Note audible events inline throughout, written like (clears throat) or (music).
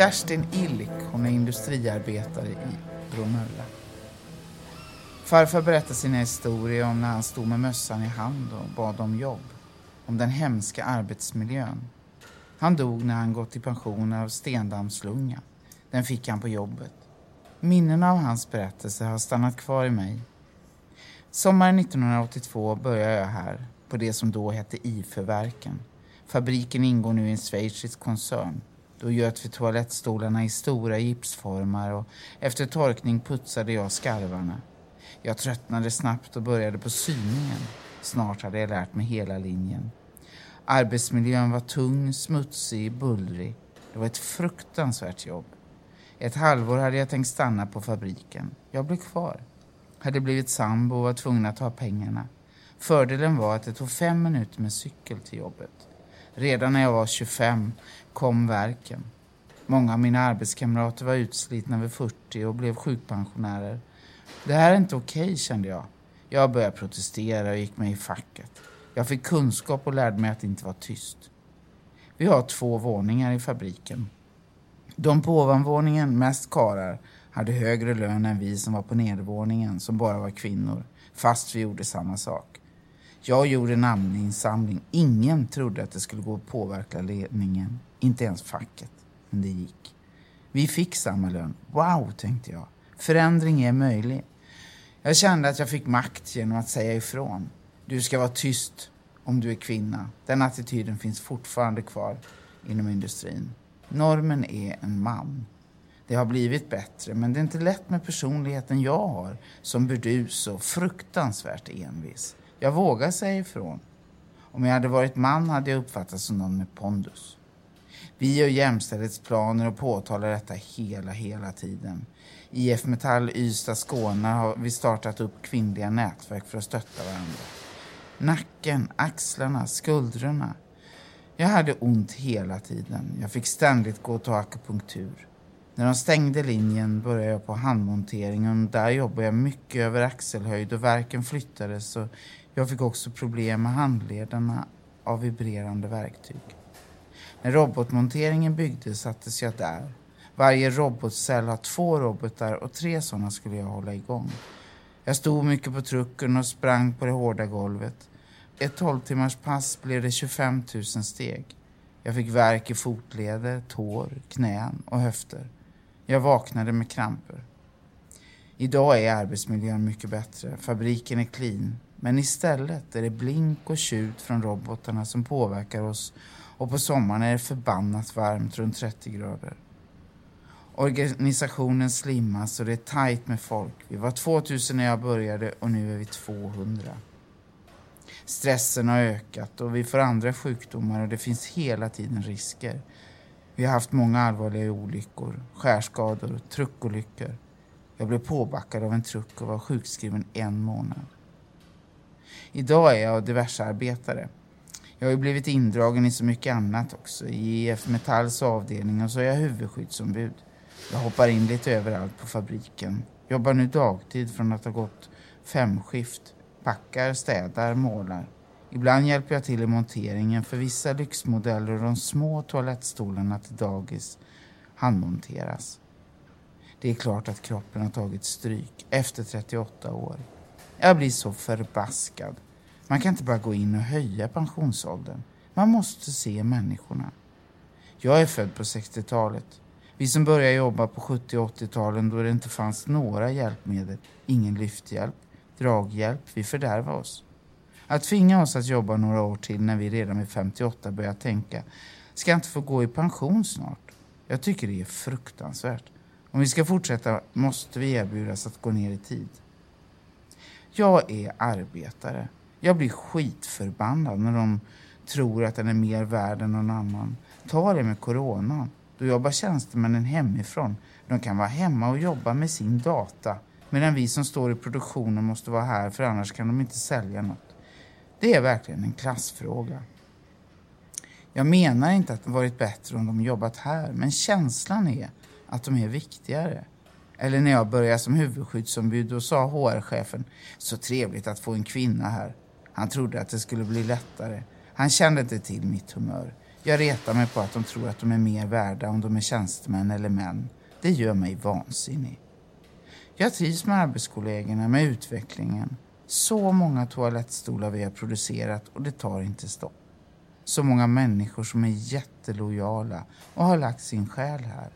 Kerstin Illik, hon är industriarbetare i Bromölla. Farfar berättar sina historier om när han stod med mössan i hand och bad om jobb. Om den hemska arbetsmiljön. Han dog när han gått i pension av stendammslunga. Den fick han på jobbet. Minnena av hans berättelse har stannat kvar i mig. Sommaren 1982 började jag här, på det som då hette IFÖ-verken. Fabriken ingår nu i en schweizisk koncern. Då göt vi toalettstolarna i stora gipsformar och efter torkning putsade jag skarvarna. Jag tröttnade snabbt och började på syningen. Snart hade jag lärt mig hela linjen. Arbetsmiljön var tung, smutsig, bullrig. Det var ett fruktansvärt jobb. Ett halvår hade jag tänkt stanna på fabriken. Jag blev kvar. Hade blivit sambo och var tvungen att ha pengarna. Fördelen var att det tog fem minuter med cykel till jobbet. Redan när jag var 25 kom verken. Många av mina arbetskamrater var utslitna vid 40 och blev sjukpensionärer. Det här är inte okej, okay, kände jag. Jag började protestera och gick med i facket. Jag fick kunskap och lärde mig att inte vara tyst. Vi har två våningar i fabriken. De på ovanvåningen, mest karar, hade högre lön än vi som var på nedervåningen, som bara var kvinnor, fast vi gjorde samma sak. Jag gjorde namninsamling. Ingen trodde att det skulle gå att påverka ledningen, inte ens facket. Men det gick. Vi fick samma lön. Wow, tänkte jag. Förändring är möjlig. Jag kände att jag fick makt genom att säga ifrån. Du ska vara tyst om du är kvinna. Den attityden finns fortfarande kvar inom industrin. Normen är en man. Det har blivit bättre, men det är inte lätt med personligheten jag har som burdus och fruktansvärt envis. Jag vågar säga ifrån. Om jag hade varit man hade jag uppfattats som någon med pondus. Vi gör jämställdhetsplaner och påtalar detta hela, hela tiden. IF Metall Ystad Skåne har vi startat upp kvinnliga nätverk för att stötta varandra. Nacken, axlarna, skuldrorna. Jag hade ont hela tiden. Jag fick ständigt gå och ta akupunktur. När de stängde linjen började jag på handmonteringen och där jobbade jag mycket över axelhöjd och verken flyttades och jag fick också problem med handledarna av vibrerande verktyg. När robotmonteringen byggdes sattes jag där. Varje robotcell har två robotar och tre sådana skulle jag hålla igång. Jag stod mycket på trucken och sprang på det hårda golvet. Ett 12 timmars pass blev det 25 000 steg. Jag fick värk i fotleder, tår, knän och höfter. Jag vaknade med kramper. Idag är arbetsmiljön mycket bättre. Fabriken är clean. Men istället är det blink och tjut från robotarna som påverkar oss och på sommaren är det förbannat varmt, runt 30 grader. Organisationen slimmas och det är tajt med folk. Vi var 2000 när jag började och nu är vi 200. Stressen har ökat och vi får andra sjukdomar och det finns hela tiden risker. Vi har haft många allvarliga olyckor, skärskador, truckolyckor. Jag blev påbackad av en truck och var sjukskriven en månad. Idag är jag diversearbetare. Jag har ju blivit indragen i så mycket annat också. I IF Metalls avdelning och så är jag huvudskyddsombud. Jag hoppar in lite överallt på fabriken. Jobbar nu dagtid från att ha gått femskift. Packar, städar, målar. Ibland hjälper jag till i monteringen för vissa lyxmodeller och de små toalettstolarna till dagis handmonteras. Det är klart att kroppen har tagit stryk efter 38 år. Jag blir så förbaskad. Man kan inte bara gå in och höja pensionsåldern. Man måste se människorna. Jag är född på 60-talet. Vi som började jobba på 70 och 80-talen då det inte fanns några hjälpmedel, ingen lyfthjälp, draghjälp, vi fördärvade oss. Att tvinga oss att jobba några år till när vi redan vid 58 börjar tänka, ska jag inte få gå i pension snart? Jag tycker det är fruktansvärt. Om vi ska fortsätta måste vi erbjudas att gå ner i tid. Jag är arbetare. Jag blir skitförbannad när de tror att den är mer värd än någon annan. Ta det med coronan. Då jobbar tjänstemännen hemifrån. De kan vara hemma och jobba med sin data. Medan vi som står i produktionen måste vara här för annars kan de inte sälja något. Det är verkligen en klassfråga. Jag menar inte att det varit bättre om de jobbat här, men känslan är att de är viktigare. Eller när jag började som huvudskyddsombud och sa HR-chefen, så trevligt att få en kvinna här. Han trodde att det skulle bli lättare. Han kände inte till mitt humör. Jag retar mig på att de tror att de är mer värda om de är tjänstemän eller män. Det gör mig vansinnig. Jag trivs med arbetskollegorna, med utvecklingen. Så många toalettstolar vi har producerat och det tar inte stopp. Så många människor som är jättelojala och har lagt sin själ här.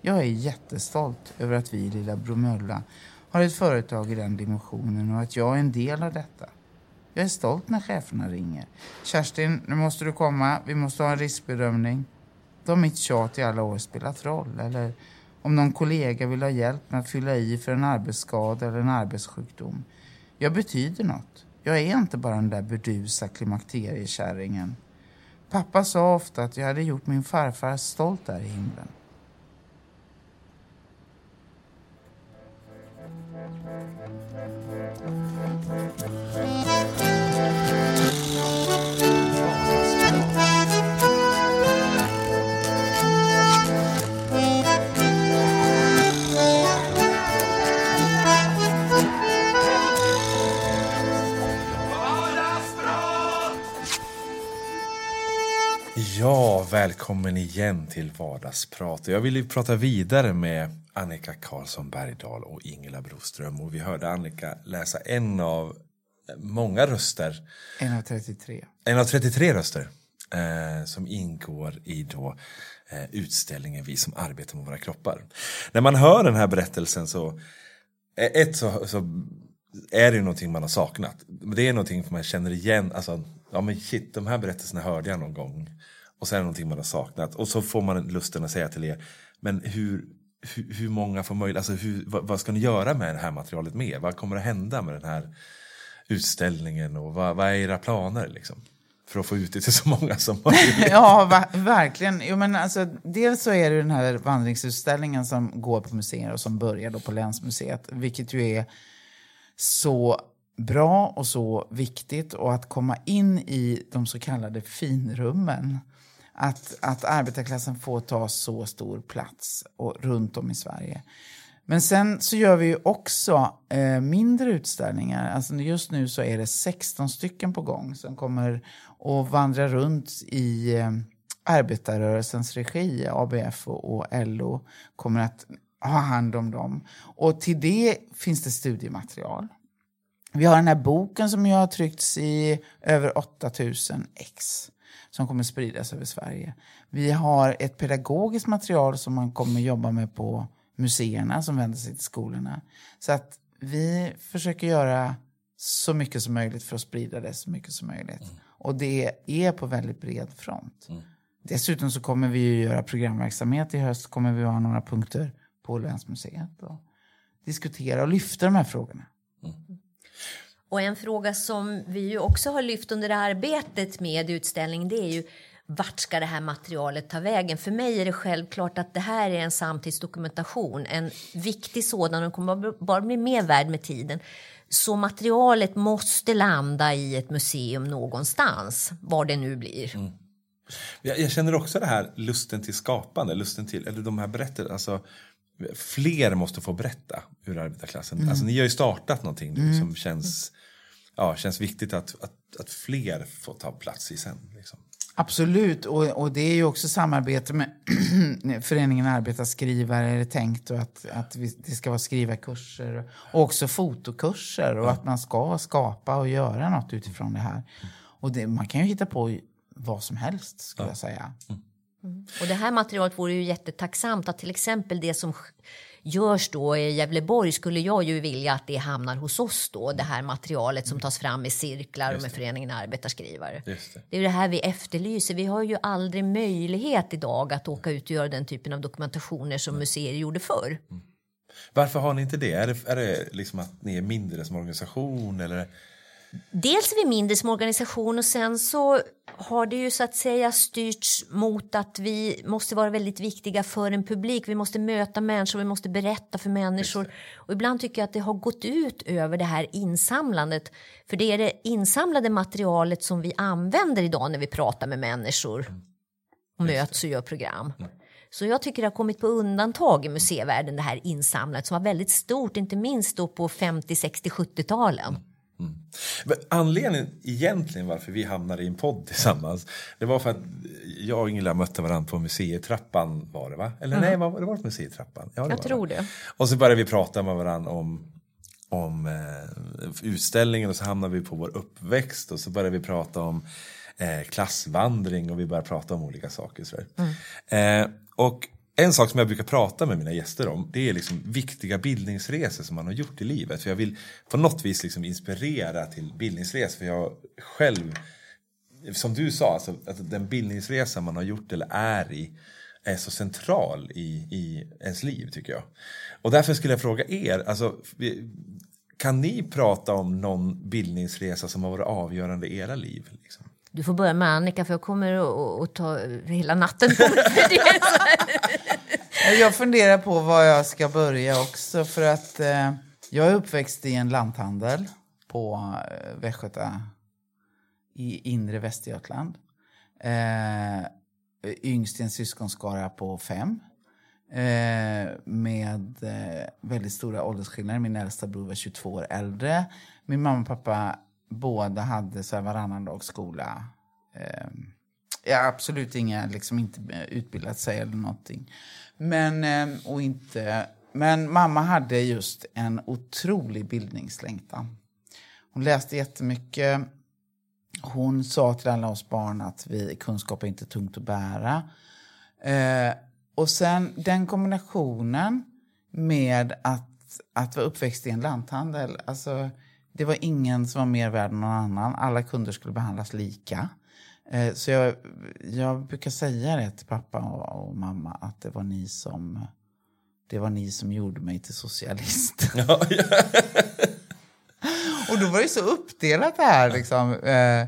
Jag är jättestolt över att vi i lilla Bromölla har ett företag i den dimensionen och att jag är en del av detta. Jag är stolt när cheferna ringer. Kerstin, nu måste du komma. Vi måste ha en riskbedömning. Då har mitt tjat i alla år spelat roll. Eller om någon kollega vill ha hjälp med att fylla i för en arbetsskada eller en arbetssjukdom. Jag betyder något. Jag är inte bara den där burdusa klimakteriekärringen. Pappa sa ofta att jag hade gjort min farfar stolt där i himlen. Välkommen igen till Vardagsprat. Jag vill ju prata vidare med Annika Karlsson Bergdahl och Ingela Broström. Och vi hörde Annika läsa en av många röster. En av 33. En av 33 röster eh, som ingår i då, eh, utställningen Vi som arbetar med våra kroppar. När man hör den här berättelsen så, eh, ett så, så är det någonting man har saknat. Det är någonting man känner igen. Alltså, ja men shit, de här berättelserna hörde jag någon gång. Och sen är det någonting man har saknat. Och så får man lusten att säga till er, men hur, hur, hur många får möjlighet, alltså hur, vad, vad, ska ni göra med det här materialet mer? Vad kommer att hända med den här utställningen och vad, vad är era planer liksom? För att få ut det till så (laughs) många som möjligt. (laughs) ja, va, verkligen. Jo, men alltså, dels så är det den här vandringsutställningen som går på museer och som börjar då på Länsmuseet, vilket ju är så bra och så viktigt och att komma in i de så kallade finrummen. Att, att arbetarklassen får ta så stor plats och, runt om i Sverige. Men sen så gör vi ju också eh, mindre utställningar. Alltså just nu så är det 16 stycken på gång som kommer att vandra runt i eh, arbetarrörelsens regi. ABF och, och LO kommer att ha hand om dem. Och till det finns det studiematerial. Vi har den här boken som ju har tryckts i över 8000 ex som kommer spridas över Sverige. Vi har ett pedagogiskt material som man kommer jobba med på museerna som vänder sig till skolorna. Så att vi försöker göra så mycket som möjligt för att sprida det så mycket som möjligt. Mm. Och det är på väldigt bred front. Mm. Dessutom så kommer vi ju göra programverksamhet i höst. kommer vi ha några punkter på Länsmuseet och diskutera och lyfta de här frågorna. Mm. Och en fråga som vi ju också har lyft under arbetet med utställningen det är ju vart ska det här materialet ta vägen? För mig är det självklart att det här är en samtidsdokumentation, en viktig sådan och kommer bara bli mer värd med tiden. Så materialet måste landa i ett museum någonstans, var det nu blir. Mm. Jag, jag, känner också det här lusten till skapande, lusten till, eller de här berättelserna, alltså fler måste få berätta ur arbetarklassen. Mm. Alltså, ni har ju startat någonting nu mm. som känns, ja, känns viktigt att, att, att fler får ta plats i sen. Liksom. Absolut, och, och det är ju också samarbete med (clears throat) föreningen Arbetarskrivare är det tänkt och att, att vi, det ska vara skrivarkurser och också fotokurser och ja. att man ska skapa och göra något utifrån det här. Och det, man kan ju hitta på vad som helst skulle ja. jag säga. Mm. Och det här materialet vore ju jättetacksamt att till exempel det som görs då i Gävleborg skulle jag ju vilja att det hamnar hos oss då, det här materialet som tas fram i cirklar och med föreningen Arbetarskrivare. Det. det. är det här vi efterlyser. Vi har ju aldrig möjlighet idag att åka ut och göra den typen av dokumentationer som museer gjorde förr. Mm. Varför har ni inte det? Är det, är det liksom att ni är mindre som organisation eller? Dels är vi mindre som organisation och sen så har det ju så att säga styrts mot att vi måste vara väldigt viktiga för en publik. Vi måste möta människor, vi måste berätta för människor. Och ibland tycker jag att det har gått ut över det här insamlandet. För det är det insamlade materialet som vi använder idag när vi pratar med människor och möts och gör program. Så jag tycker det har kommit på undantag i museivärlden det här insamlandet som var väldigt stort, inte minst då på 50, 60, 70-talen. Mm. Anledningen egentligen varför vi hamnade i en podd tillsammans, det var för att jag och Ingela mötte varandra på museitrappan var det va? Eller nej, var, det var på museitrappan? Ja, det Jag tror det. Och så började vi prata med varandra om, om eh, utställningen och så hamnade vi på vår uppväxt och så började vi prata om eh, klassvandring och vi började prata om olika saker. Så eh, och en sak som jag brukar prata med mina gäster om det är liksom viktiga bildningsresor som man har gjort i livet. För jag vill på något vis liksom inspirera till bildningsresor. För jag själv, som du sa, alltså, att den bildningsresa man har gjort eller är i är så central i, i ens liv tycker jag. Och därför skulle jag fråga er, alltså, kan ni prata om någon bildningsresa som har varit avgörande i era liv? Liksom? Du får börja med Annika för jag kommer att- ta hela natten på mig för det. Jag funderar på var jag ska börja också för att eh, jag är uppväxt i en lanthandel på eh, Västgöta i inre Västergötland. Eh, yngst i en syskonskara på fem. Eh, med eh, väldigt stora åldersskillnader. Min äldsta bror var 22 år äldre. Min mamma och pappa båda hade så här varannan dag skola. Eh, ja, absolut inga, liksom inte eh, utbildat sig eller någonting. Men, eh, och inte, men mamma hade just en otrolig bildningslängtan. Hon läste jättemycket. Hon sa till alla oss barn att vi, kunskap är inte tungt att bära. Eh, och sen den kombinationen med att, att vara uppväxt i en lanthandel. Alltså, det var ingen som var mer värd än någon annan. Alla kunder skulle behandlas lika. Eh, så jag, jag brukar säga det till pappa och, och mamma att det var ni som det var ni som gjorde mig till socialist. (laughs) och då var det så uppdelat det här. Liksom, eh,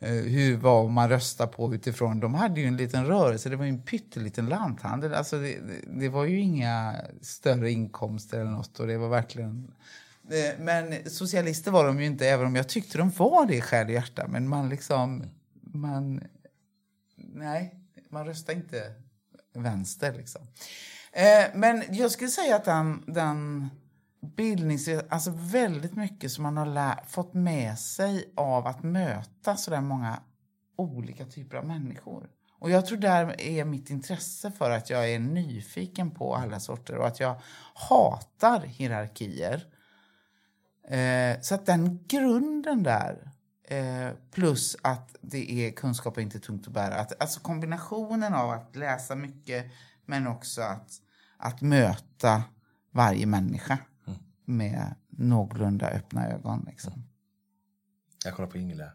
eh, hur vad man röstar på utifrån. De hade ju en liten rörelse, det var ju en pytteliten lanthandel. Alltså det, det, det var ju inga större inkomster eller något. Och det var verkligen... Eh, men socialister var de ju inte, även om jag tyckte de var det i själ och hjärta. Men man liksom... Man, nej, man röstar inte vänster liksom. Eh, men jag skulle säga att den, den bildnings... Alltså väldigt mycket som man har lär, fått med sig av att möta så där många olika typer av människor. Och jag tror där är mitt intresse för att jag är nyfiken på alla sorter och att jag hatar hierarkier. Eh, så att den grunden där, eh, plus att det är kunskap och inte tungt att bära. Att, alltså kombinationen av att läsa mycket men också att, att möta varje människa med någorlunda öppna ögon. Liksom. Jag kollar på Ingela.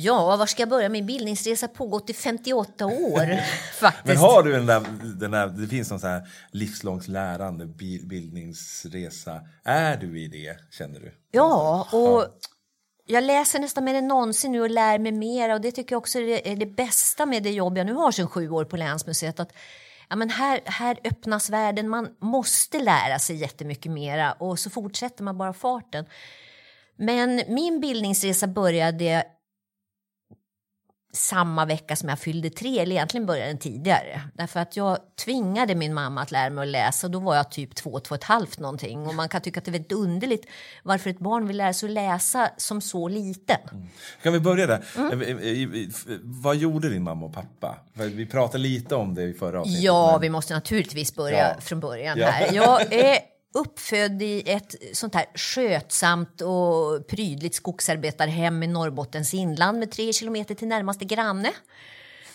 Ja, var ska jag börja? Min bildningsresa har pågått i 58 år (laughs) faktiskt. Men har du den där, den där det finns någon sån här livslångt lärande, bi- bildningsresa. Är du i det, känner du? Ja, och jag läser nästan mer än någonsin nu och lär mig mer och det tycker jag också är det, är det bästa med det jobb jag nu har sedan sju år på Länsmuseet. Att, ja, men här, här öppnas världen, man måste lära sig jättemycket mera och så fortsätter man bara farten. Men min bildningsresa började samma vecka som jag fyllde tre, eller egentligen började den tidigare. Därför att jag tvingade min mamma att lära mig att läsa och då var jag typ två, två och ett halvt någonting. Och man kan tycka att det är väldigt underligt varför ett barn vill lära sig att läsa som så liten. Kan vi börja där? Mm. Eh, eh, eh, Vad gjorde din mamma och pappa? Vi pratade lite om det i förra avsnittet. Ja, men- vi måste naturligtvis börja Ja. från början Ja. här. Jag är uppfödd i ett sånt här skötsamt och prydligt skogsarbetarhem i Norrbottens inland med tre kilometer till närmaste granne.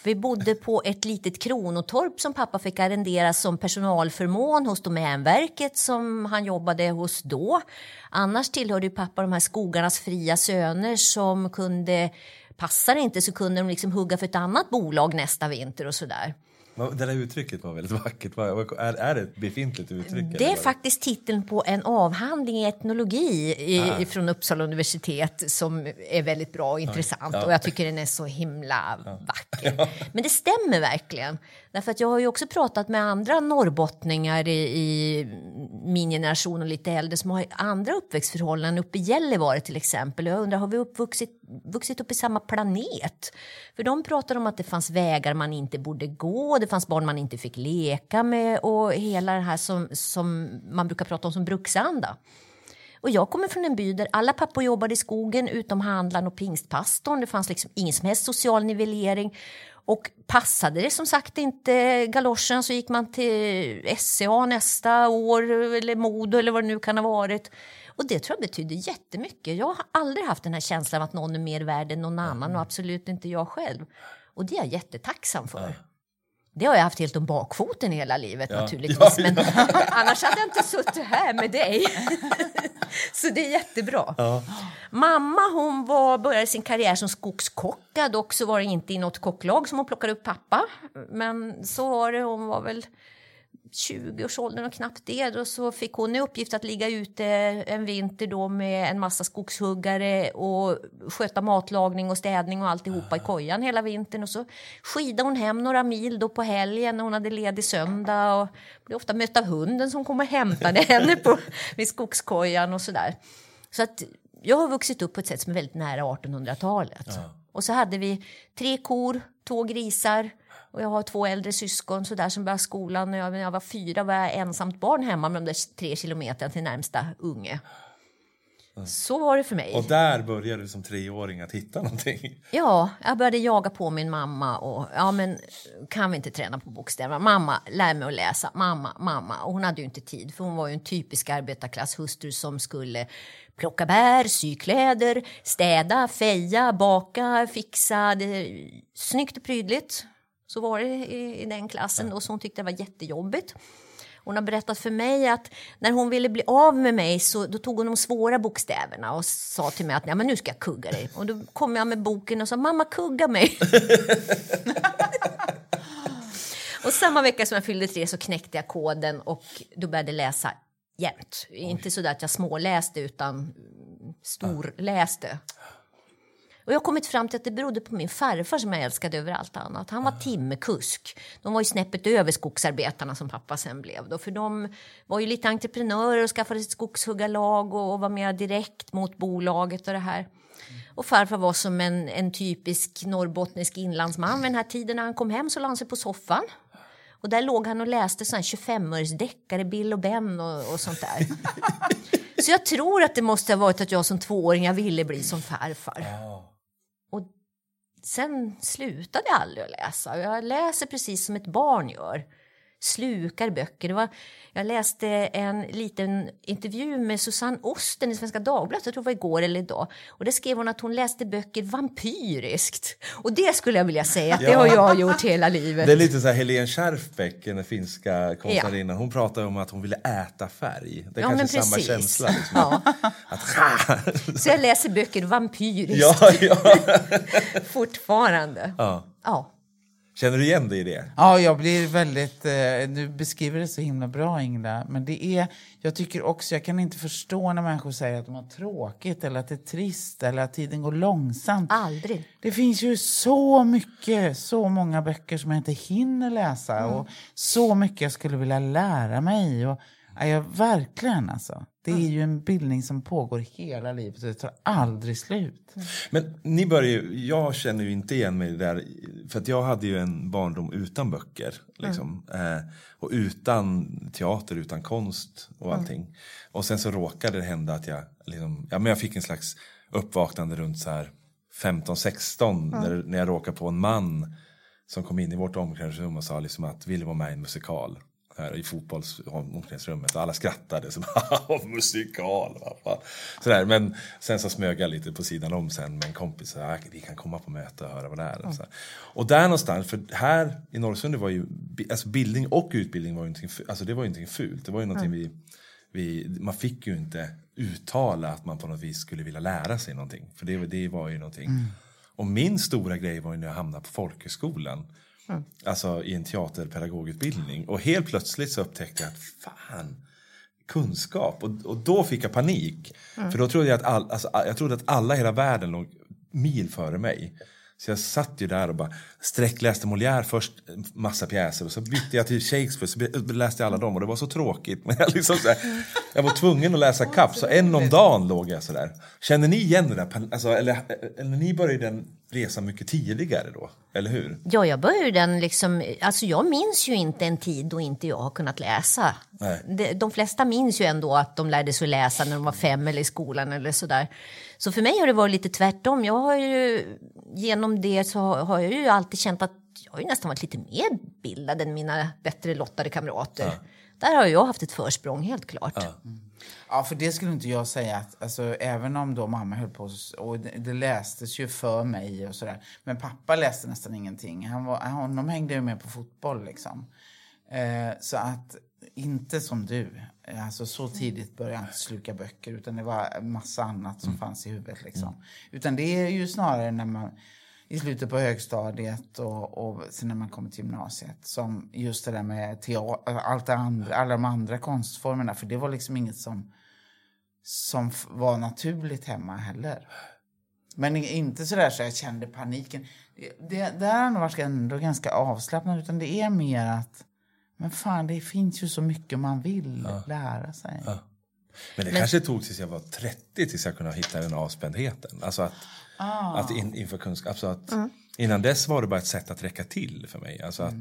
Vi bodde på ett litet kronotorp som pappa fick arrendera som personalförmån hos Domänverket som han jobbade hos då. Annars tillhörde pappa de här skogarnas fria söner som kunde, passar det inte så kunde de liksom hugga för ett annat bolag nästa vinter och sådär. Det där uttrycket var väldigt vackert. Är, är det ett befintligt uttryck? Det är faktiskt titeln på en avhandling i etnologi i, Ah. från Uppsala universitet som är väldigt bbra och intressant ja. och jag tycker den är så himla vacker. (laughs) Men det stämmer verkligen. Därför att jag har ju också pratat med andra norrbottningar i, i min generation och lite äldre som har andra uppväxtförhållanden uppe i Gällivare till exempel. Jag undrar, har vi uppvuxit, vuxit upp i samma planet? För de pratar om att det fanns vägar man inte borde gå, det fanns barn man inte fick leka med och hela det här som, som man brukar prata om som bruksanda. Och jag kommer från en by där alla pappor jobbade i skogen utom handlaren och pingstpastorn. Det fanns liksom ingen som helst social nivellering. Och passade det som sagt inte galoschen så gick man till SCA nästa år eller Modo eller vad det nu kan ha varit. Och det tror jag betyder jättemycket. Jag har aldrig haft den här känslan av att någon är mer värd än någon annan och absolut inte jag själv. Och det är jag jättetacksam för. Det har jag haft helt om bakfoten hela livet Ja. naturligtvis. Ja, Men (laughs) annars hade jag inte suttit här med dig. (laughs) Så det är jättebra. Mamma hon var, började sin karriär som skogskocka. Dock så var det inte i något kocklag som hon plockade upp pappa. Men så var det. Hon var väl 20-årsåldern och knappt det. Då så fick hon i uppgift att ligga ute en vinter då med en massa skogshuggare och sköta matlagning och städning och alltihopa i kojan hela vintern. Och så skidade hon hem några mil då på helgen när hon hade ledig söndag och blev ofta mött av hunden som kom och hämtade (laughs) henne på, vid skogskojan och sådär. Så att jag har vuxit upp på ett sätt som är väldigt nära 1800-talet. Och så hade vi tre kor, två grisar och jag har två äldre syskon så där som började skolan. När jag, när jag var fyra var jag ensamt barn hemma med de där tre kilometerna till närmsta unge. Så var det för mig. Och där började du som treåring att hitta någonting. Ja, jag började jaga på min mamma och ja men kan vi inte träna på bokstäverna? Mamma, lär mig att läsa. Mamma, mamma. Och hon hade ju inte tid för hon var ju en typisk arbetarklasshustru som skulle plocka bär, sy kläder, städa, feja, baka, fixa. Det, snyggt och prydligt. Så var det i, i den klassen och så hon tyckte det var jättejobbigt. Hon har berättat för mig att när hon ville bli av med mig så då tog hon de svåra bokstäverna och sa till mig att Nej, men nu ska jag kugga dig. Och då kom jag med boken och sa mamma kugga mig. (laughs) och samma vecka som jag fyllde tre så knäckte jag koden och då började läsa jämt. Inte så att jag småläste utan storläste. Och jag har kommit fram till att det berodde på min farfar som jag älskade över allt annat. Han var timmerkusk. De var ju snäppet över skogsarbetarna som pappa sen blev. Då, för de var ju lite entreprenörer och skaffade sitt skogshuggarlag och, och var mer direkt mot bolaget och det här. Och farfar var som en, en typisk norrbottnisk inlandsman. Vid den här tiden när han kom hem så la han sig på soffan. Och där låg han och läste sån 25-öresdeckare, Bill och Ben och, och sånt där. (laughs) Så jag tror att det måste ha varit att jag som tvååring jag ville bli som farfar. Sen slutade jag aldrig att läsa. Jag läser precis som ett barn gör. Slukar böcker. Det var, jag läste en liten intervju med Susanne Osten i Svenska Dagbladet, jag tror det var igår eller idag. Och där skrev hon att hon läste böcker vampyriskt. Och det skulle jag vilja säga att det Ja. har jag gjort hela livet. Det är lite så här Helene Schärfbeck, den finska konstnärinnan. Hon pratade om att hon ville äta färg. Det är Ja, kanske samma känsla. Liksom. Ja. Att, Så jag läser böcker vampyriskt ja, ja, (laughs) fortfarande. ja. Ja. Känner du igen dig i det? Ja, jag blir väldigt... Eh, du beskriver det så himla bra, Ingela. Men det är... Jag tycker också... Jag kan inte förstå när människor säger att de har tråkigt eller att det är trist eller att tiden går långsamt. Aldrig. Det finns ju så mycket, så många böcker som jag inte hinner läsa och så mycket jag skulle vilja lära mig. Och, ja, jag, verkligen alltså. Det är ju en bildning som pågår hela livet och det tar aldrig slut. Men ni börjar ju, jag känner ju inte igen mig där, för att jag hade ju en barndom utan böcker. Liksom, eh, och utan teater, utan konst och allting. Och sen så råkade det hända att jag, liksom, ja, men jag fick en slags uppvaknande runt så här 15-16 när, när jag råkade på en man som kom in i vårt omklädningsrum och sa liksom att ville vara med i en musikal. Här I fotbollsomklädningsrummet och alla skrattade. Så bara, (laughs) musikal. Sådär. Men sen så smög jag lite på sidan om sen med en kompis. Så, ah, vi kan komma på möte och höra vad det är. Här. och där någonstans, för här i Norrsundet var ju alltså bildning och utbildning var ju någonting, alltså det var ju någonting fult. Det var ju någonting vi, vi, man fick ju inte uttala att man på något vis skulle vilja lära sig någonting. För det, det var ju någonting. Och min stora grej var ju när jag hamnade på folkhögskolan. Alltså i en teaterpedagogutbildning. Och helt plötsligt så upptäckte jag att fan, kunskap. Och, och då fick jag panik. För då trodde jag att, all, alltså, jag trodde att alla i hela världen låg mil före mig. Så jag satt ju där och bara sträckläste Molière först, massa pjäser. Och så bytte jag till Shakespeare, så läste jag alla dem. Och det var så tråkigt. (laughs) Men jag, liksom så här, jag var tvungen att läsa kapp, så en om dagen låg jag sådär. Känner ni igen det där? Alltså, eller, eller ni började den resa mycket tidigare då, eller hur? Ja, jag började den liksom, alltså jag minns ju inte en tid då inte jag har kunnat läsa. Nej. De, flesta minns ju ändå att de lärde sig läsa när de var fem eller i skolan eller sådär. Så för mig har det varit lite tvärtom. Jag har ju, genom det så har jag ju alltid känt att jag har ju nästan varit lite mer bildad än mina bättre lottade kamrater. Där har jag haft ett försprång, helt klart. Ja, för det skulle inte jag säga. Att, alltså, även om då mamma höll på och det, det lästes ju för mig och sådär. Men pappa läste nästan ingenting. Han var, honom hängde jag med på fotboll liksom. Eh, så att, inte som du. Alltså så tidigt började jag inte sluka böcker utan det var massa annat som fanns i huvudet liksom. Utan det är ju snarare när man i slutet på högstadiet och, och sen när man kommer till gymnasiet. Som just det där med teater, allt andra, alla de andra konstformerna. För det var liksom inget som, som var naturligt hemma heller. Men inte sådär så jag kände paniken. Det, det, där har nog varit ändå ganska avslappnat. Utan det är mer att, men fan det finns ju så mycket man vill lära sig. Men det kanske tog tills jag var 30 tills jag kunde hitta den avspändheten. Alltså att, att in, inför kunskap. Alltså att, Innan dess var det bara ett sätt att räcka till för mig. Alltså att,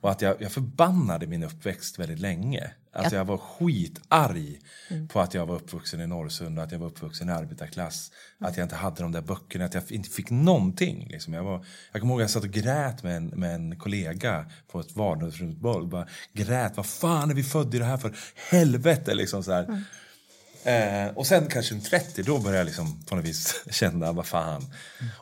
Och att jag, jag förbannade min uppväxt väldigt länge. Alltså jag var skitarg på att jag var uppvuxen i Norrsund, att jag var uppvuxen i arbetarklass. Att jag inte hade de där böckerna, att jag inte fick någonting. Liksom. Jag, var, jag kommer ihåg att jag satt och grät med en, med en kollega på ett vardagsrumsboll. Bara grät, vad fan är vi födda i det här för? Helvete! Liksom så här. Eh, och sen kanske en 30, då började jag liksom på något vis (laughs) känna, vad fan.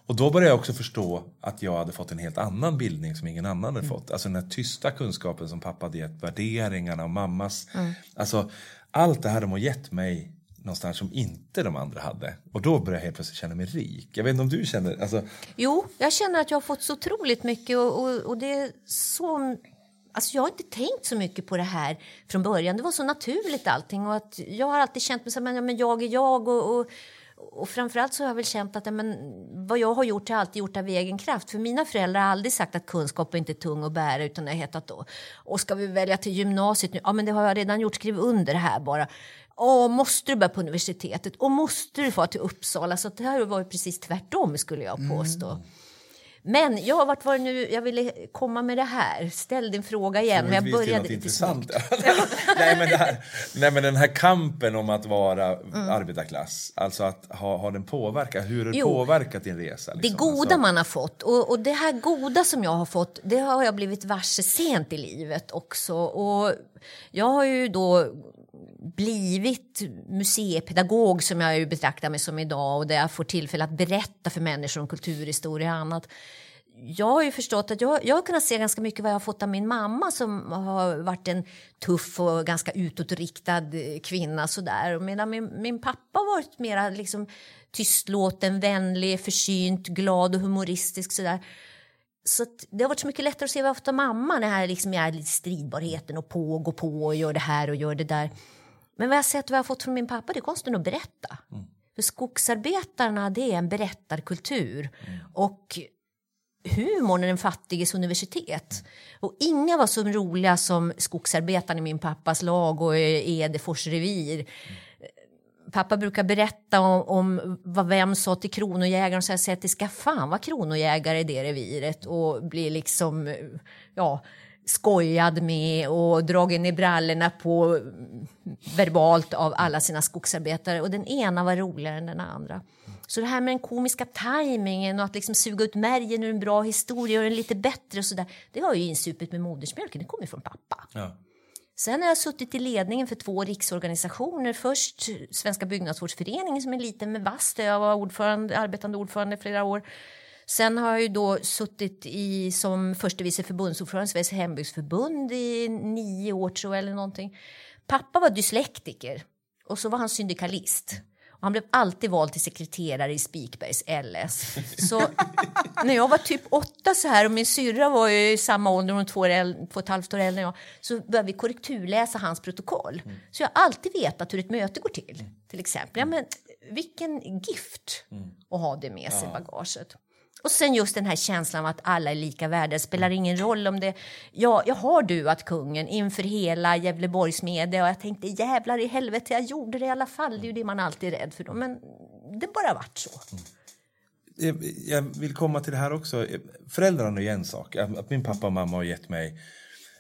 Och då började jag också förstå att jag hade fått en helt annan bildning som ingen annan hade fått. Alltså den här tysta kunskapen som pappa hade gett, värderingarna och mammas. Alltså allt det här de har gett mig någonstans som inte de andra hade. Och då började jag helt plötsligt känna mig rik. Jag vet inte om du känner, alltså, Jo, jag känner att jag har fått så otroligt mycket och, och, och det är så... Alltså jag har inte tänkt så mycket på det här från början. Det var så naturligt allting och att jag har alltid känt mig som ja, men jag är jag och, och, och framförallt så har jag väl känt att ja, men, vad jag har gjort har jag alltid gjort av egen kraft. För mina föräldrar har aldrig sagt att kunskap är inte tung att bära utan det har hetat då. Och ska vi välja till gymnasiet nu? Ja men det har jag redan gjort, skriv under här bara. Åh, måste du börja på universitetet? Och måste du få till Uppsala? Så det här har varit precis tvärtom skulle jag påstå. Men jag vart var det nu jag ville komma med det här? Ställ din fråga igen. Men jag började lite intressant. (laughs) nej, men det här, nej men den här kampen om att vara Mm. arbetarklass, alltså att ha, ha den påverkat, hur har det Jo. påverkat din resa? Det liksom? goda alltså, man har fått och, och det här goda som jag har fått det har jag blivit varse sent i livet också. Och jag har ju då blivit museipedagog som jag ju betraktar mig som idag och där jag får tillfälle att berätta för människor om kulturhistoria och annat. Jag har ju förstått att jag, jag har kunnat se ganska mycket vad jag har fått av min mamma som har varit en tuff och ganska utåtriktad eh, kvinna sådär. Och Medan min, min pappa har varit mer liksom tystlåten, vänlig, försynt, glad och humoristisk sådär. Så det har varit så mycket lättare att se vad av mamma. Den här liksom, ja, lite stridbarheten och på och gå på och gör det här och gör det där. Men vad jag sett vad jag har fått från min pappa det är konsten att berätta. För skogsarbetarna det är en berättarkultur. Och humorn är den fattiges universitet. Och inga var så roliga som skogsarbetarna i min pappas lag och i Edefors revir. Pappa brukar berätta om, om vad vem sa till kronojägaren och så jag säger att det ska fan vara kronojägare i det reviret och blir liksom ja, skojad med och dragen i brallorna på mm, verbalt av alla sina skogsarbetare och den ena var roligare än den andra. Så det här med den komiska tajmingen och att liksom suga ut märgen ur en bra historia och den lite bättre och sådär. Det har ju insupit med modersmjölken, det kommer från pappa. Ja. Sen har jag suttit i ledningen för två riksorganisationer. Först Svenska byggnadsvårdsföreningen som är liten med vass där jag var ordförande, arbetande ordförande i flera år. Sen har jag ju då suttit i, som förste vice förbundsordförande i Sveriges hembygdsförbund i nio år tror jag eller någonting. Pappa var dyslektiker och så var han syndikalist. Han blev alltid vald till sekreterare i Spikbergs LS. (laughs) Så när jag var typ åtta så här och min syrra var ju i samma ålder, hon två, år två och ett halvt år äldre än jag, så började vi korrekturläsa hans protokoll. Så jag har alltid vetat hur ett möte går till. Till exempel, ja men vilken gift att ha det med sig i bagaget. Och sen just den här känslan av att alla är lika värda. Det spelar ingen roll om det... Ja, jag har duat kungen inför hela Gävleborgs media och jag tänkte jävlar i helvete, jag gjorde det i alla fall. Det är ju det man alltid är rädd för. Då. Men det bara vart så. Mm. jag vill komma till det här också. Föräldrarna är en sak. Att min pappa och mamma har gett mig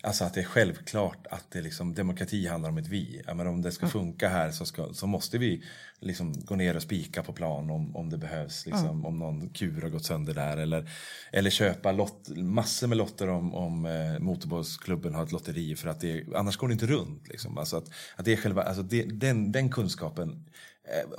Alltså att det är självklart att det liksom, demokrati handlar om ett vi. Men om det ska mm. funka här så, ska, så måste vi liksom gå ner och spika på plan om, om det behövs. Liksom, mm. Om någon kur har gått sönder där. Eller, eller köpa lott, massor med lotter om, om eh, motorbollsklubben har ett lotteri. För att det, annars går det inte runt. Liksom. Alltså att, att det är själva, alltså det, den, den kunskapen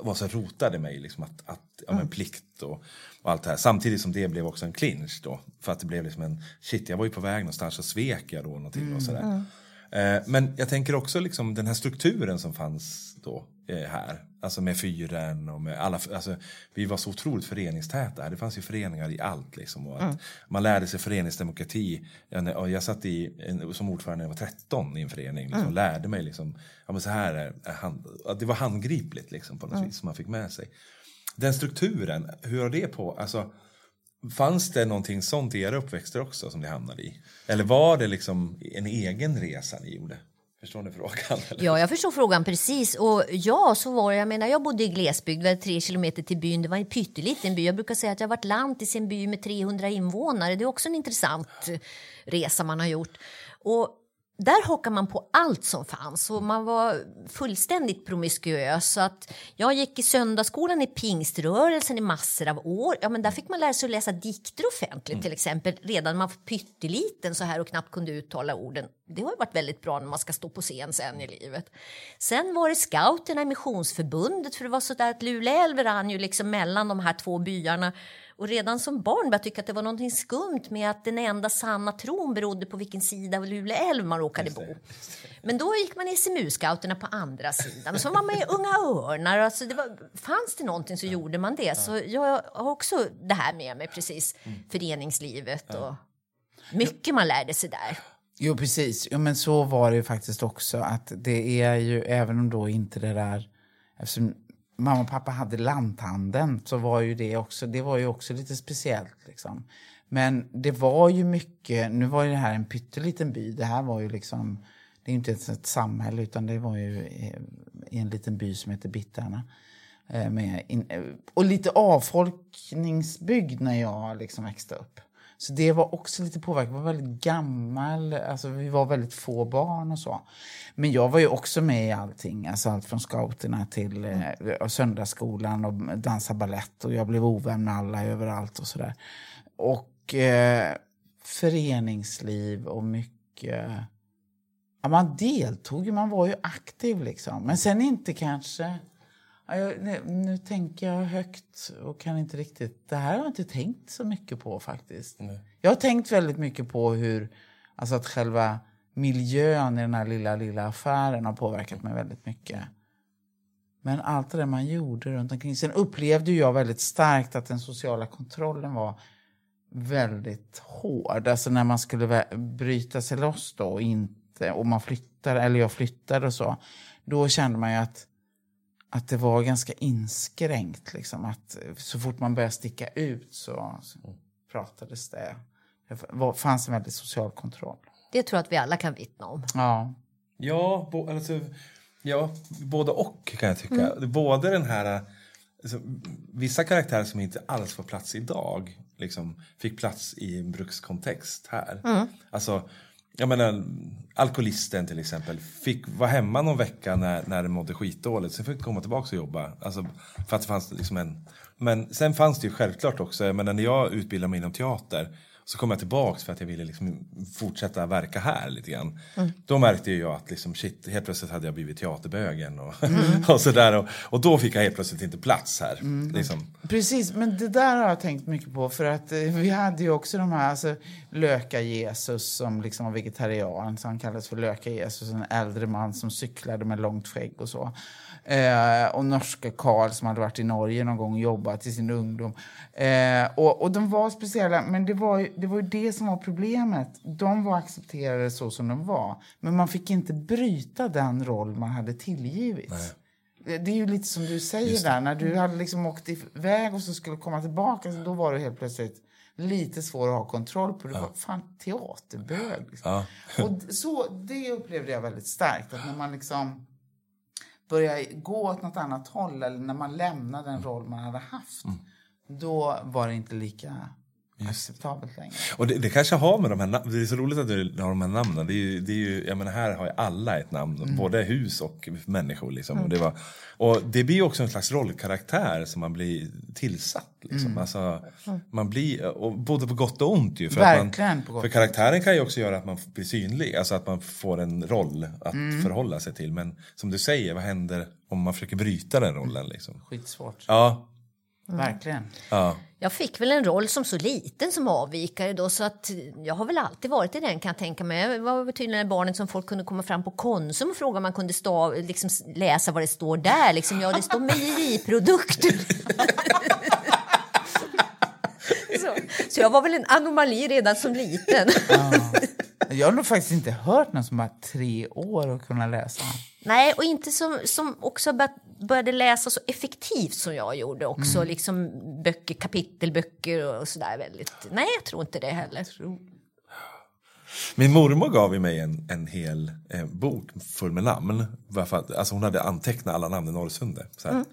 var så rotade mig liksom att, att ja, men plikt och, och, allt det här. Samtidigt som det blev också en clinch då. För att det blev liksom en, shit jag var ju på väg någonstans och svek jag då någonting mm. och sådär. Mm. Eh, men jag tänker också liksom den här strukturen som fanns då eh, här. Alltså med fyren och med alla, alltså, vi var så otroligt föreningstäta. Det fanns ju föreningar i allt liksom. Och att mm. Man lärde sig föreningsdemokrati. Och jag satt i, som ordförande när jag var 13 i en förening. Liksom, mm. Lärde mig liksom, ja, men så här är, hand, det var handgripligt liksom, på något mm. vis som man fick med sig. Den strukturen, hur har det på, alltså Fanns det någonting sånt i era uppväxter också som ni hamnade i? Eller var det liksom en egen resa ni gjorde? Förstår ni frågan? (laughs) Eller? Ja, jag förstår frågan precis. Och ja, så var det. Jag menar, jag bodde i glesbygd, det var tre kilometer till byn. Det var en pytteliten by. Jag brukar säga att jag varit lantis i en by med 300 invånare. Det är också en intressant resa man har gjort. Och där hockar man på allt som fanns och man var fullständigt promiskuös. Så att jag gick i söndagsskolan i pingströrelsen i massor av år. Ja, men där fick man lära sig att läsa dikter offentligt mm. till exempel. Redan när man var pytteliten så här och knappt kunde uttala orden. Det har varit väldigt bra när man ska stå på scen sen i livet. Sen var det scouterna i Missionsförbundet för det var så där att Luleälv rann ju liksom mellan de här två byarna. Och redan som barn började jag tycka att det var något skumt med att den enda sanna tron berodde på vilken sida av Luleå älv man råkade bo. Men då gick man i SMU-scouterna på andra sidan. Så var man med Unga Örnar. Alltså det var, fanns det någonting så gjorde man det. Så jag har också det här med mig, precis. Mm. Föreningslivet och mycket man lärde sig där. Jo, precis. Jo, men så var det ju faktiskt också. Att det är ju, även om då inte det där... Eftersom mamma och pappa hade lanthandeln så var ju det också, det var ju också lite speciellt. Liksom. Men det var ju mycket, nu var ju det här en pytteliten by, det här var ju liksom, det är inte ens ett samhälle utan det var ju i en liten by som heter Bittarna. Eh, med in, och lite avfolkningsbygd när jag liksom växte upp. Så det var också lite påverkat. Jag var väldigt gammal, alltså vi var väldigt få barn och så. Men jag var ju också med i allting, alltså allt från scouterna till eh, söndagsskolan och dansa ballett och jag blev ovän med alla överallt och sådär. Och eh, föreningsliv och mycket... Ja, man deltog ju, man var ju aktiv liksom. Men sen inte kanske jag, nu, nu, tänker jag högt och kan inte riktigt... Det här har jag inte tänkt så mycket på faktiskt. Nej. Jag har tänkt väldigt mycket på hur... Alltså att själva miljön i den här lilla, lilla affären har påverkat mig väldigt mycket. Men allt det där man gjorde runt omkring. Sen upplevde jag väldigt starkt att den sociala kontrollen var väldigt hård. Alltså när man skulle bryta sig loss då och inte, och man flyttade, eller jag flyttade och så. Då kände man ju att att det var ganska inskränkt. Liksom, att så fort man började sticka ut så, så pratades det. Det fanns en väldigt social kontroll. Det tror jag att vi alla kan vittna om. Ja, ja, bo, alltså, ja både och kan jag tycka. Mm. Både den här... Alltså, vissa karaktärer som inte alls får plats idag liksom, fick plats i en brukskontext här. Mm. Alltså, jag menar, alkoholisten till exempel fick vara hemma någon vecka när, när det mådde skitdåligt. Sen fick komma tillbaka och jobba. Alltså, för att det fanns liksom en... Men sen fanns det ju självklart också, jag menar, när jag utbildade mig inom teater så kom jag tillbaks för att jag ville liksom fortsätta verka här lite grann. Mm. Då märkte jag att liksom, shit, helt plötsligt hade jag blivit teaterbögen och, mm. (laughs) och sådär. Och, och, då fick jag helt plötsligt inte plats här. Mm. Liksom. Precis, men det där har jag tänkt mycket på. För att eh, vi hade ju också de här, alltså, Löka-Jesus som liksom var vegetarian. Så han kallades för Löka-Jesus, en äldre man som cyklade med långt skägg och så. Eh, och norska Karl som hade varit i Norge någon gång och jobbat i sin ungdom. Eh, och, och de var speciella, men det var, ju, det var ju det som var problemet. De var accepterade så som de var. Men man fick inte bryta den roll man hade tillgivits. Nej. Det är ju lite som du säger där, när du hade liksom åkt iväg och så skulle komma tillbaka, så då var det helt plötsligt lite svår att ha kontroll på. Du ja. var fan teaterbög. Liksom. Ja. och så, det upplevde jag väldigt starkt, att när man liksom börjar gå åt något annat håll eller när man lämnar den roll man hade haft. Mm. då var det inte lika acceptabelt längre. Och det, det kanske har med de här det är så roligt att du har de här namnen. Det är ju, det är ju, jag menar här har ju alla ett namn, Mm. både hus och människor. Liksom. Och, det var, och det blir också en slags rollkaraktär som man blir tillsatt. Liksom. Mm. Alltså, man blir, och både på gott och ont ju. För, Verkligen att på man, gott för karaktären kan ju också göra att man blir synlig, alltså att man får en roll att Mm. förhålla sig till. Men som du säger, vad händer om man försöker bryta den rollen? Liksom? Skitsvårt. Ja, Verkligen. ja. Jag fick väl en roll som så liten som avvikare då så att jag har väl alltid varit i den kan jag tänka mig. Jag var tydligen det barnet som folk kunde komma fram på Konsum och fråga om man kunde stav, liksom, läsa vad det står där. Liksom, ja, det står mejeriprodukter. (laughs) så, så jag var väl en anomali redan som liten. Jag har nog faktiskt inte hört någon som har tre år och kunna läsa. Nej, och inte som, som också bör- började läsa så effektivt som jag gjorde också. Liksom böcker, kapitelböcker och sådär väldigt. Nej, jag tror inte det heller. Min mormor gav mig en, en hel eh, bok full med namn. Varför alltså hon hade antecknat alla namn i Norrsunde. Så här.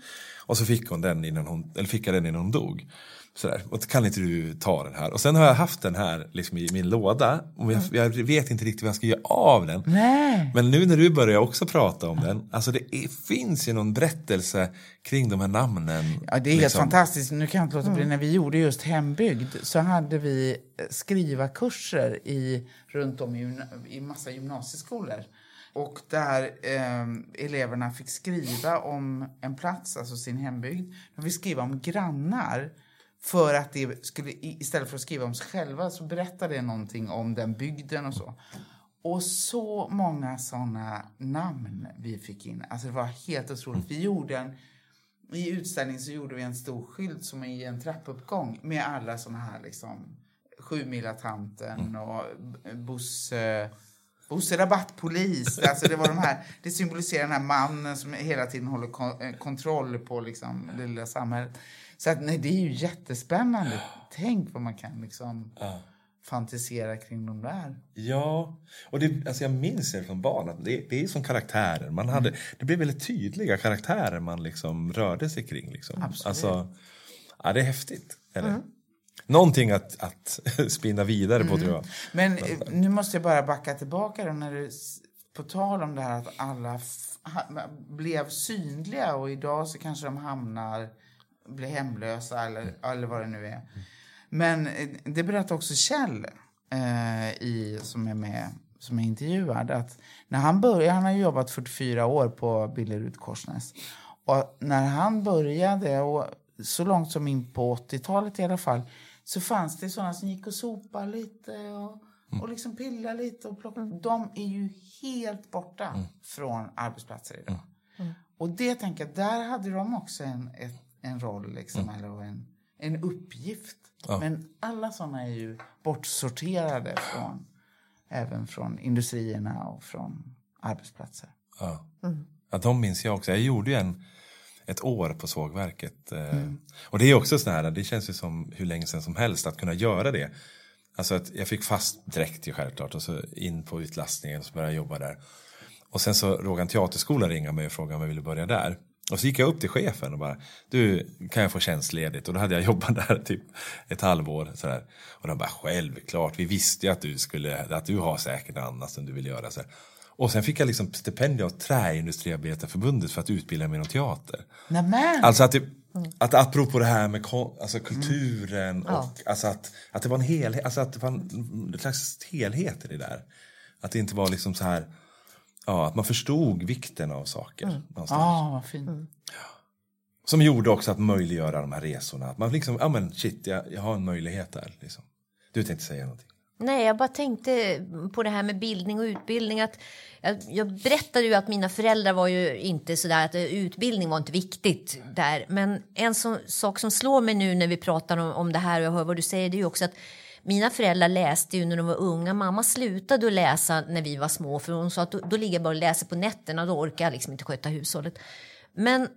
Och så fick hon den innan hon, eller fick jag den innan hon dog. Så där. Och kan inte du ta den här? Och sen har jag haft den här liksom, i min låda. Och jag, jag vet inte riktigt vad jag ska göra av den. Nej. Men nu när du börjar också prata om den. Alltså det är, finns ju någon berättelse kring de här namnen. Ja, det är helt liksom. fantastiskt. Nu kan jag inte låta bli. När vi gjorde just hembygd så hade vi eh, skrivarkurser i, runt om i, i massa gymnasieskolor. Och där eh, eleverna fick skriva om en plats, alltså sin hembygd. De fick skriva om grannar. För att det skulle, istället för att skriva om sig själva så berättade det någonting om den bygden och så. Och så många såna namn vi fick in. Alltså det var helt otroligt. Vi gjorde en i utställningen så gjorde vi en stor skylt som är i en trappuppgång med alla såna här liksom Sjumilatanten och B- Bosse Bosse Rabattpolis. Alltså det var de här, det symboliserar den här mannen som hela tiden håller eh, kontroll på liksom det lilla samhället. Så att nej, det är ju jättespännande. Tänk vad man kan liksom fantisera kring de där. Ja, och det, alltså jag minns det från barn att det, det är som karaktärer. Man hade, Mm. Det blev väldigt tydliga karaktärer man liksom rörde sig kring. Liksom. Absolut. Alltså, ja, det är häftigt. Eller? Mm. Någonting att, att (laughs) spinna vidare på tror jag. Men eh, nu måste jag bara backa tillbaka då när du, på tal om det här att alla blev synliga och idag så kanske de hamnar, blir hemlösa eller, eller vad det nu är. Men eh, det berättar också Kjell, eh, i, som är med, som är intervjuad, att när han började, han har ju jobbat 44 år på Billerud Korsnäs. Och när han började, och så långt som in på 80-talet i alla fall, så fanns det sådana som gick och sopade lite och, och liksom pillade lite och plockade. De är ju helt borta från arbetsplatser idag. Och det tänker jag, där hade de också en, ett, en roll, liksom, eller en, en uppgift. Men alla sådana är ju bortsorterade från, även från industrierna och från arbetsplatser. Ja. Ja, de minns jag också. Jag gjorde ju en, ett år på sågverket. eh, Och det är också sån här, det känns ju som hur länge sedan som helst att kunna göra det. Alltså att jag fick fast direkt ju självklart och så in på utlastningen och så började jag jobba där. Och sen så rågade en teaterskola ringa mig och frågade om jag ville börja där. Och så gick jag upp till chefen och bara, du kan jag få tjänstledigt? Och då hade jag (laughs) jobbat där typ ett halvår. Sådär. Och de bara, självklart, vi visste ju att du skulle, att du har säkert annat som du vill göra. Så här. Och sen fick jag liksom stipendium av Träindustriarbetarförbundet för att utbilda mig inom teater. Nämen! Alltså att, det, att apropå det här med alltså kulturen och Ja. alltså att, att det var en helhet, alltså att det var en, en slags helhet i det där. Att det inte var liksom så här, ja, att man förstod vikten av saker. Någonstans. Ja, vad fint. Som gjorde också att möjliggöra de här resorna. Att man liksom, ja men shit, jag, jag har en möjlighet där. Liksom. Du tänkte säga någonting. Nej, jag bara tänkte på det här med bildning och utbildning. Att jag, jag berättade ju att mina föräldrar var ju inte sådär att eh, utbildning var inte viktigt där. Men en sån, sak som slår mig nu när vi pratar om, om det här och jag hör vad du säger, det är ju också att mina föräldrar läste ju när de var unga. Mamma slutade att läsa när vi var små för hon sa att då, då ligger jag bara och läser på nätterna och då orkar jag liksom inte sköta hushållet. Men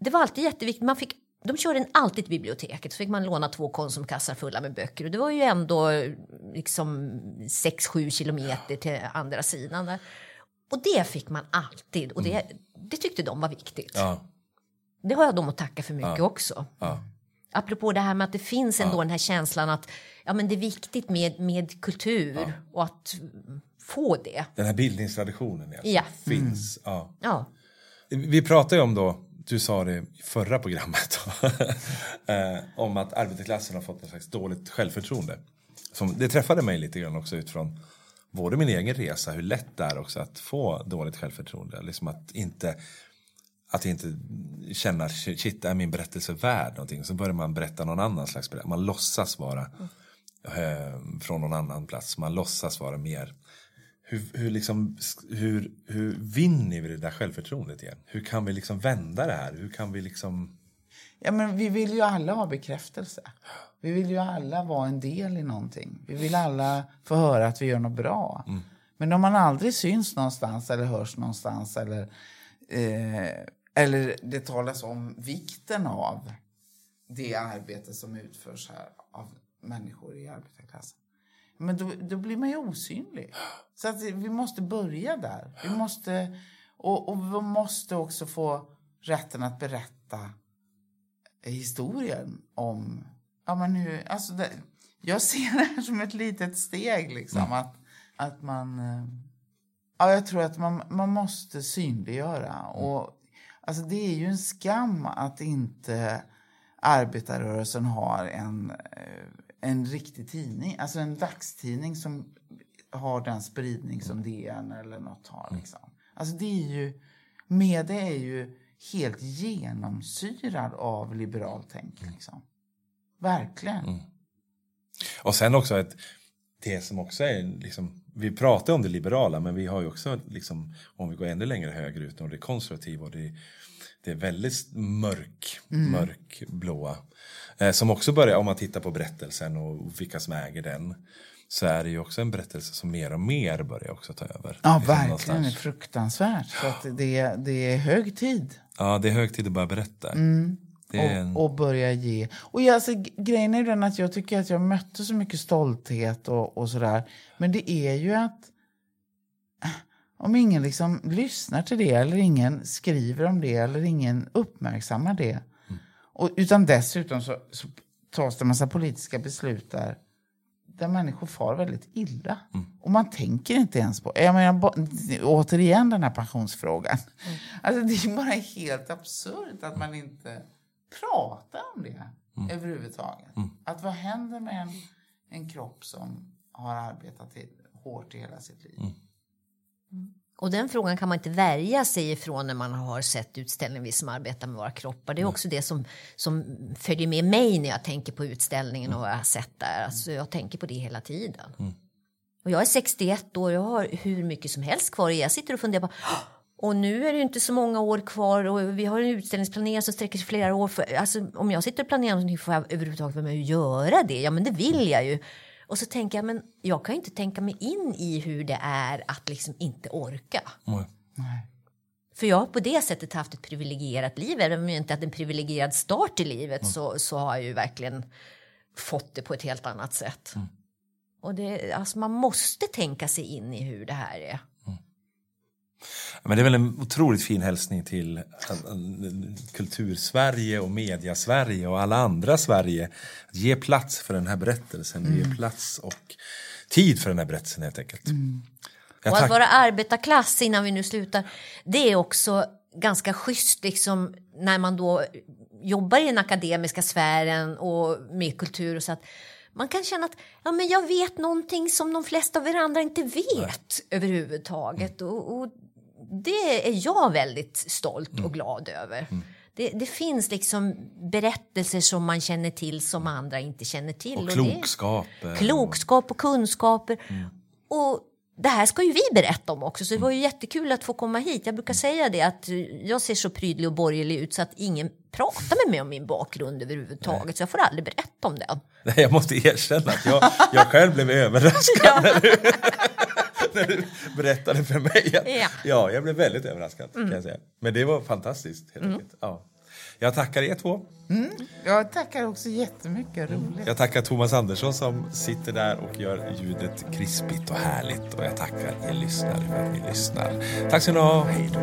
det var alltid jätteviktigt. Man fick, de körde en alltid till biblioteket. Så fick man låna två Konsumkassar fulla med böcker. Och det var ju ändå liksom 6-7 kilometer till andra sidan. Där. Och det fick man alltid. Och det, det tyckte de var viktigt. Ja, Det har jag dem att tacka för mycket Ja. också. ja. Apropå det här med att det finns ändå den här känslan att ja, men det är viktigt med, med kultur och att få det. Den här bildningstraditionen alltså, Ja. finns. Ja. Ja. Vi pratade ju om då, du sa det i förra programmet, (laughs) eh, om att arbetarklassen har fått något slags dåligt självförtroende. Som, det träffade mig lite grann också utifrån både min egen resa, hur lätt det är också att få dåligt självförtroende. Liksom att inte, att inte känna, shit, är min berättelse värd någonting? Så börjar man berätta någon annan slags berättelse. Man låtsas vara eh, från någon annan plats. Man låtsas vara mer hur, hur, liksom, hur, hur vinner vi det där självförtroendet igen? Hur kan vi liksom vända det här? Hur kan vi liksom... Ja, men vi vill ju alla ha bekräftelse. Vi vill ju alla vara en del i någonting. Vi vill alla få höra att vi gör något bra. Men om man aldrig syns någonstans eller hörs någonstans eller, eh, eller det talas om vikten av det arbete som utförs här av människor i arbetarklassen. Men då, då blir man ju osynlig. Så att vi måste börja där. Vi måste, och, och vi måste också få rätten att berätta historien om... Ja, men hur, alltså det, jag ser det här som ett litet steg. Liksom, att, att man... Ja, jag tror att man, man måste synliggöra. Och, alltså, det är ju en skam att inte arbetarrörelsen har en, eh, en riktig tidning. Alltså en dagstidning som har den spridning som DN eller något har. Liksom. Alltså det är ju, media är ju helt genomsyrad av liberalt tänk. Liksom. Verkligen. Och sen också ett, det som också är liksom, vi pratar om det liberala men vi har ju också liksom, om vi går ännu längre högerut, om det konservativa och det, det är väldigt mörk, mörkblåa. Eh, som också börjar, om man tittar på berättelsen och vilka som äger den, så är det ju också en berättelse som mer och mer börjar också ta över. Ja, Liksom verkligen. Det är någonstans. fruktansvärt. Så det, det är hög tid. Ja, det är hög tid att börja berätta. Det och, och börja ge. Och jag, alltså, grejen är ju den att jag tycker att jag mötte så mycket stolthet och, och sådär. Men det är ju att äh, om ingen liksom lyssnar till det eller ingen skriver om det eller ingen uppmärksammar det. Och, utan dessutom så, så tas det en massa politiska beslut där, där människor far väldigt illa. Och man tänker inte ens på... Jag menar, återigen den här pensionsfrågan. Alltså, det är bara helt absurt att man inte pratar om det överhuvudtaget. Att vad händer med en, en kropp som har arbetat i, hårt i hela sitt liv? Och den frågan kan man inte värja sig ifrån när man har sett utställningen Vi som arbetar med våra kroppar. Det är också det som, som följer med mig när jag tänker på utställningen och vad jag har sett där. Alltså jag tänker på det hela tiden. Och jag är 61 år, jag har hur mycket som helst kvar. Jag sitter och funderar på "Åh, och nu är det ju inte så många år kvar och vi har en utställningsplanering som sträcker sig flera år. För, alltså, om jag sitter och planerar någonting får jag överhuvudtaget vara med och göra det. Ja men det vill jag ju. Och så tänker jag, men jag kan ju inte tänka mig in i hur det är att liksom inte orka. För jag har på det sättet haft ett privilegierat liv. Även om jag inte hade en privilegierad start i livet så, så har jag ju verkligen fått det på ett helt annat sätt. Och det, alltså man måste tänka sig in i hur det här är. Men det är väl en otroligt fin hälsning till äh, äh, kultursverige och media-Sverige och alla andra Sverige. Att ge plats för den här berättelsen, ge plats och tid för den här berättelsen helt enkelt. Jag Och att vara arbetarklass innan vi nu slutar, det är också ganska schysst liksom när man då jobbar i den akademiska sfären och med kultur och så att man kan känna att ja, men jag vet någonting som de flesta av er andra inte vet överhuvudtaget. Och, och det är jag väldigt stolt och glad över. Det, det finns liksom berättelser som man känner till som andra inte känner till. och det- klokskaper. klokskap och kunskaper. Och det här ska ju vi berätta om också, så det var ju jättekul att få komma hit. Jag brukar säga det att jag ser så prydlig och borgerlig ut så att ingen pratar med mig om min bakgrund överhuvudtaget, så jag får aldrig berätta om den. Nej, jag måste erkänna att jag, jag själv blev överraskad när, du, (laughs) när du berättade för mig. Att, Ja. ja, jag blev väldigt överraskad kan jag säga. Men det var fantastiskt. Helt enkelt. Ja. Jag tackar er två. Jag tackar också jättemycket. Roligt. Jag tackar Thomas Andersson som sitter där och gör ljudet krispigt och härligt. Och jag tackar er lyssnare för att ni lyssnar. Tack ska ni ha. Hej då.